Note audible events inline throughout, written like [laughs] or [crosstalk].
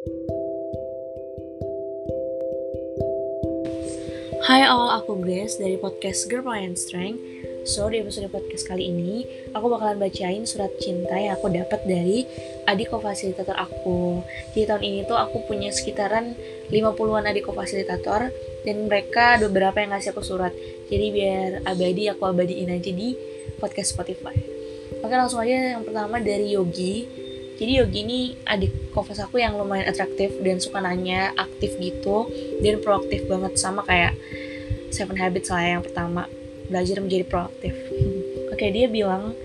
Hai all, aku Grace dari podcast Girl Power Strength. So, di episode podcast kali ini, aku bakalan bacain surat cinta yang aku dapat dari adik kofasilitator aku. Jadi tahun ini tuh aku punya sekitaran 50-an adik kofasilitator dan mereka beberapa yang ngasih aku surat. Jadi biar abadi, aku abadiin aja di podcast Spotify. Oke langsung aja yang pertama dari Yogi jadi Yogi ini adik kofas aku yang lumayan atraktif dan suka nanya aktif gitu dan proaktif banget sama kayak Seven Habits lah yang pertama belajar menjadi proaktif. [laughs] Oke dia bilang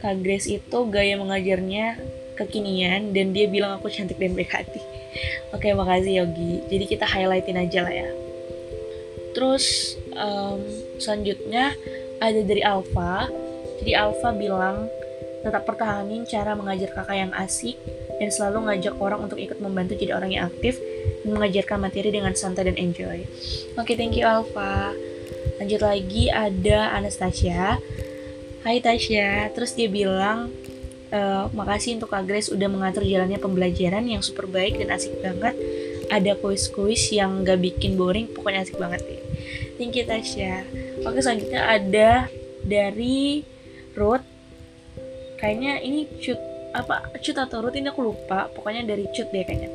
Kak Grace itu gaya mengajarnya kekinian dan dia bilang aku cantik dan baik hati. [laughs] Oke makasih Yogi. Jadi kita highlightin aja lah ya. Terus um, selanjutnya ada dari Alpha. Jadi Alpha bilang Tetap pertahanin cara mengajar kakak yang asik dan selalu ngajak orang untuk ikut membantu jadi orang yang aktif dan mengajarkan materi dengan santai dan enjoy. Oke, okay, thank you Alfa. Lanjut lagi ada Anastasia. Hai Tasya, terus dia bilang e, makasih untuk Kak Grace udah mengatur jalannya pembelajaran yang super baik dan asik banget. Ada kuis-kuis yang gak bikin boring, pokoknya asik banget deh. Thank you Tasya. Oke selanjutnya ada dari Ruth kayaknya ini cut apa cut atau root ini aku lupa. Pokoknya dari cut deh kayaknya.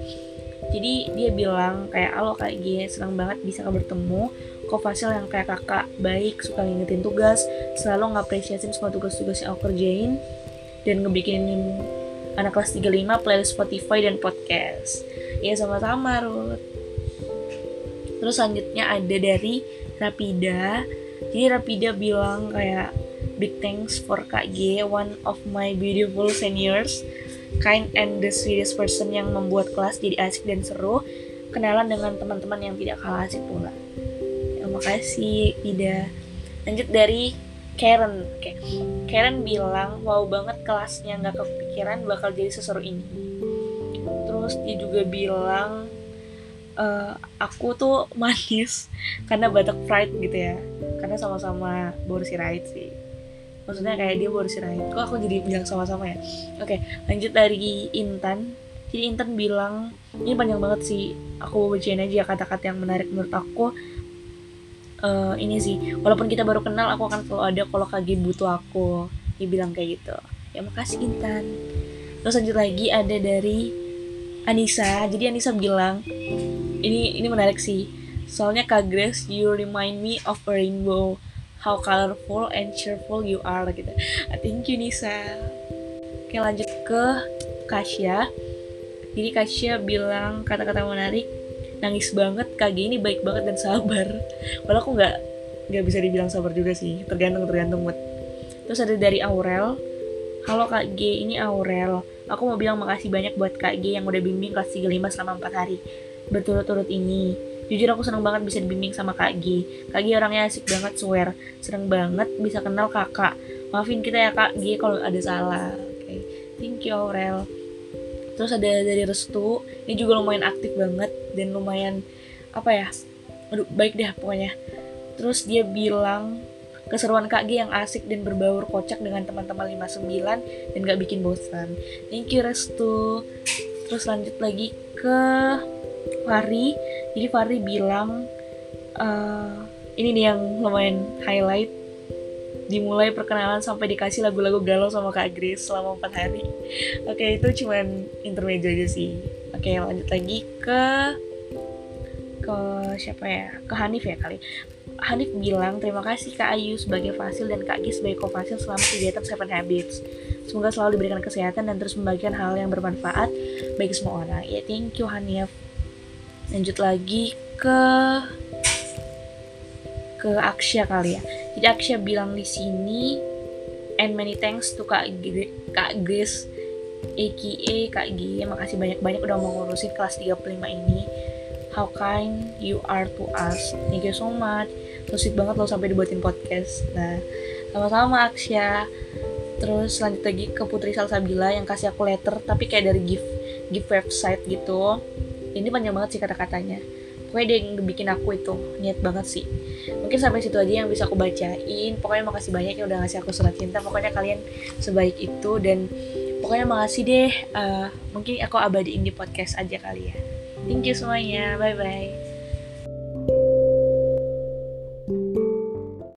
Jadi dia bilang kayak alo kayak gini senang banget bisa bertemu. Kok Fasil yang kayak kakak baik suka ngingetin tugas. Selalu ngapresiasin semua tugas-tugas yang aku kerjain dan ngebikinin anak kelas 35 playlist Spotify dan podcast. Ya sama-sama Ruth. Terus selanjutnya ada dari Rapida. Jadi Rapida bilang kayak Big thanks for Kak G, one of my beautiful seniors, kind and the sweetest person yang membuat kelas jadi asik dan seru. Kenalan dengan teman-teman yang tidak kalah asik pula. Ya, makasih, Ida. Lanjut dari Karen. Oke. Karen bilang, wow banget kelasnya nggak kepikiran bakal jadi seseru ini. Terus dia juga bilang, uh, aku tuh [laughs] manis karena batak pride gitu ya karena sama-sama Right sih maksudnya kayak dia baru sirahin kok aku jadi bilang sama-sama ya? Oke lanjut dari Intan. Jadi Intan bilang ini panjang banget sih. Aku bacain aja kata-kata yang menarik menurut aku. Uh, ini sih walaupun kita baru kenal aku akan selalu ada kalau kagi butuh aku. Dia bilang kayak gitu. Ya makasih Intan. Terus lanjut lagi ada dari Anissa. Jadi Anissa bilang ini ini menarik sih. Soalnya Kak Grace you remind me of a rainbow how colorful and cheerful you are gitu. Ah, thank you Nisa. Oke lanjut ke Kasya. Jadi Kasya bilang kata-kata menarik, nangis banget, KG ini baik banget dan sabar. Walau aku nggak nggak bisa dibilang sabar juga sih, tergantung tergantung mood. Terus ada dari Aurel, Halo Kak G, ini Aurel. Aku mau bilang makasih banyak buat Kak G yang udah bimbing kelas 35 selama 4 hari. Berturut-turut ini. Jujur aku seneng banget bisa dibimbing sama Kak G. Kak G orangnya asik banget, swear. Seneng banget bisa kenal kakak. Maafin kita ya Kak G kalau ada salah. Okay. thank you Aurel. Terus ada dari Restu, ini juga lumayan aktif banget dan lumayan apa ya? Aduh, baik deh pokoknya. Terus dia bilang keseruan Kak G yang asik dan berbaur kocak dengan teman-teman 59 dan gak bikin bosan. Thank you Restu. Terus lanjut lagi ke Fari jadi Fari bilang uh, ini nih yang lumayan highlight. Dimulai perkenalan sampai dikasih lagu-lagu galau sama Kak Grace selama 4 hari. Oke okay, itu cuman intermezzo aja sih. Oke okay, lanjut lagi ke ke siapa ya? Ke Hanif ya kali. Hanif bilang terima kasih Kak Ayu sebagai Fasil dan Kak Gis sebagai Kofasil selama kegiatan Seven Habits. Semoga selalu diberikan kesehatan dan terus membagikan hal yang bermanfaat bagi semua orang. Ya, thank you Hanif lanjut lagi ke ke Aksya kali ya. Jadi Aksya bilang di sini and many thanks to Kak G Kak Grace aka Kak G. Makasih banyak-banyak udah mau ngurusin kelas 35 ini. How kind you are to us. Thank you so much. Sweet banget lo sampai dibuatin podcast. Nah sama-sama Aksya. Terus lanjut lagi ke Putri Salsabila yang kasih aku letter tapi kayak dari gift gift website gitu ini panjang banget sih kata-katanya. Pokoknya dia yang bikin aku itu niat banget sih. Mungkin sampai situ aja yang bisa aku bacain. Pokoknya makasih banyak yang udah ngasih aku surat cinta. Pokoknya kalian sebaik itu dan pokoknya makasih deh. Uh, mungkin aku abadiin di podcast aja kali ya. Thank you semuanya. Bye bye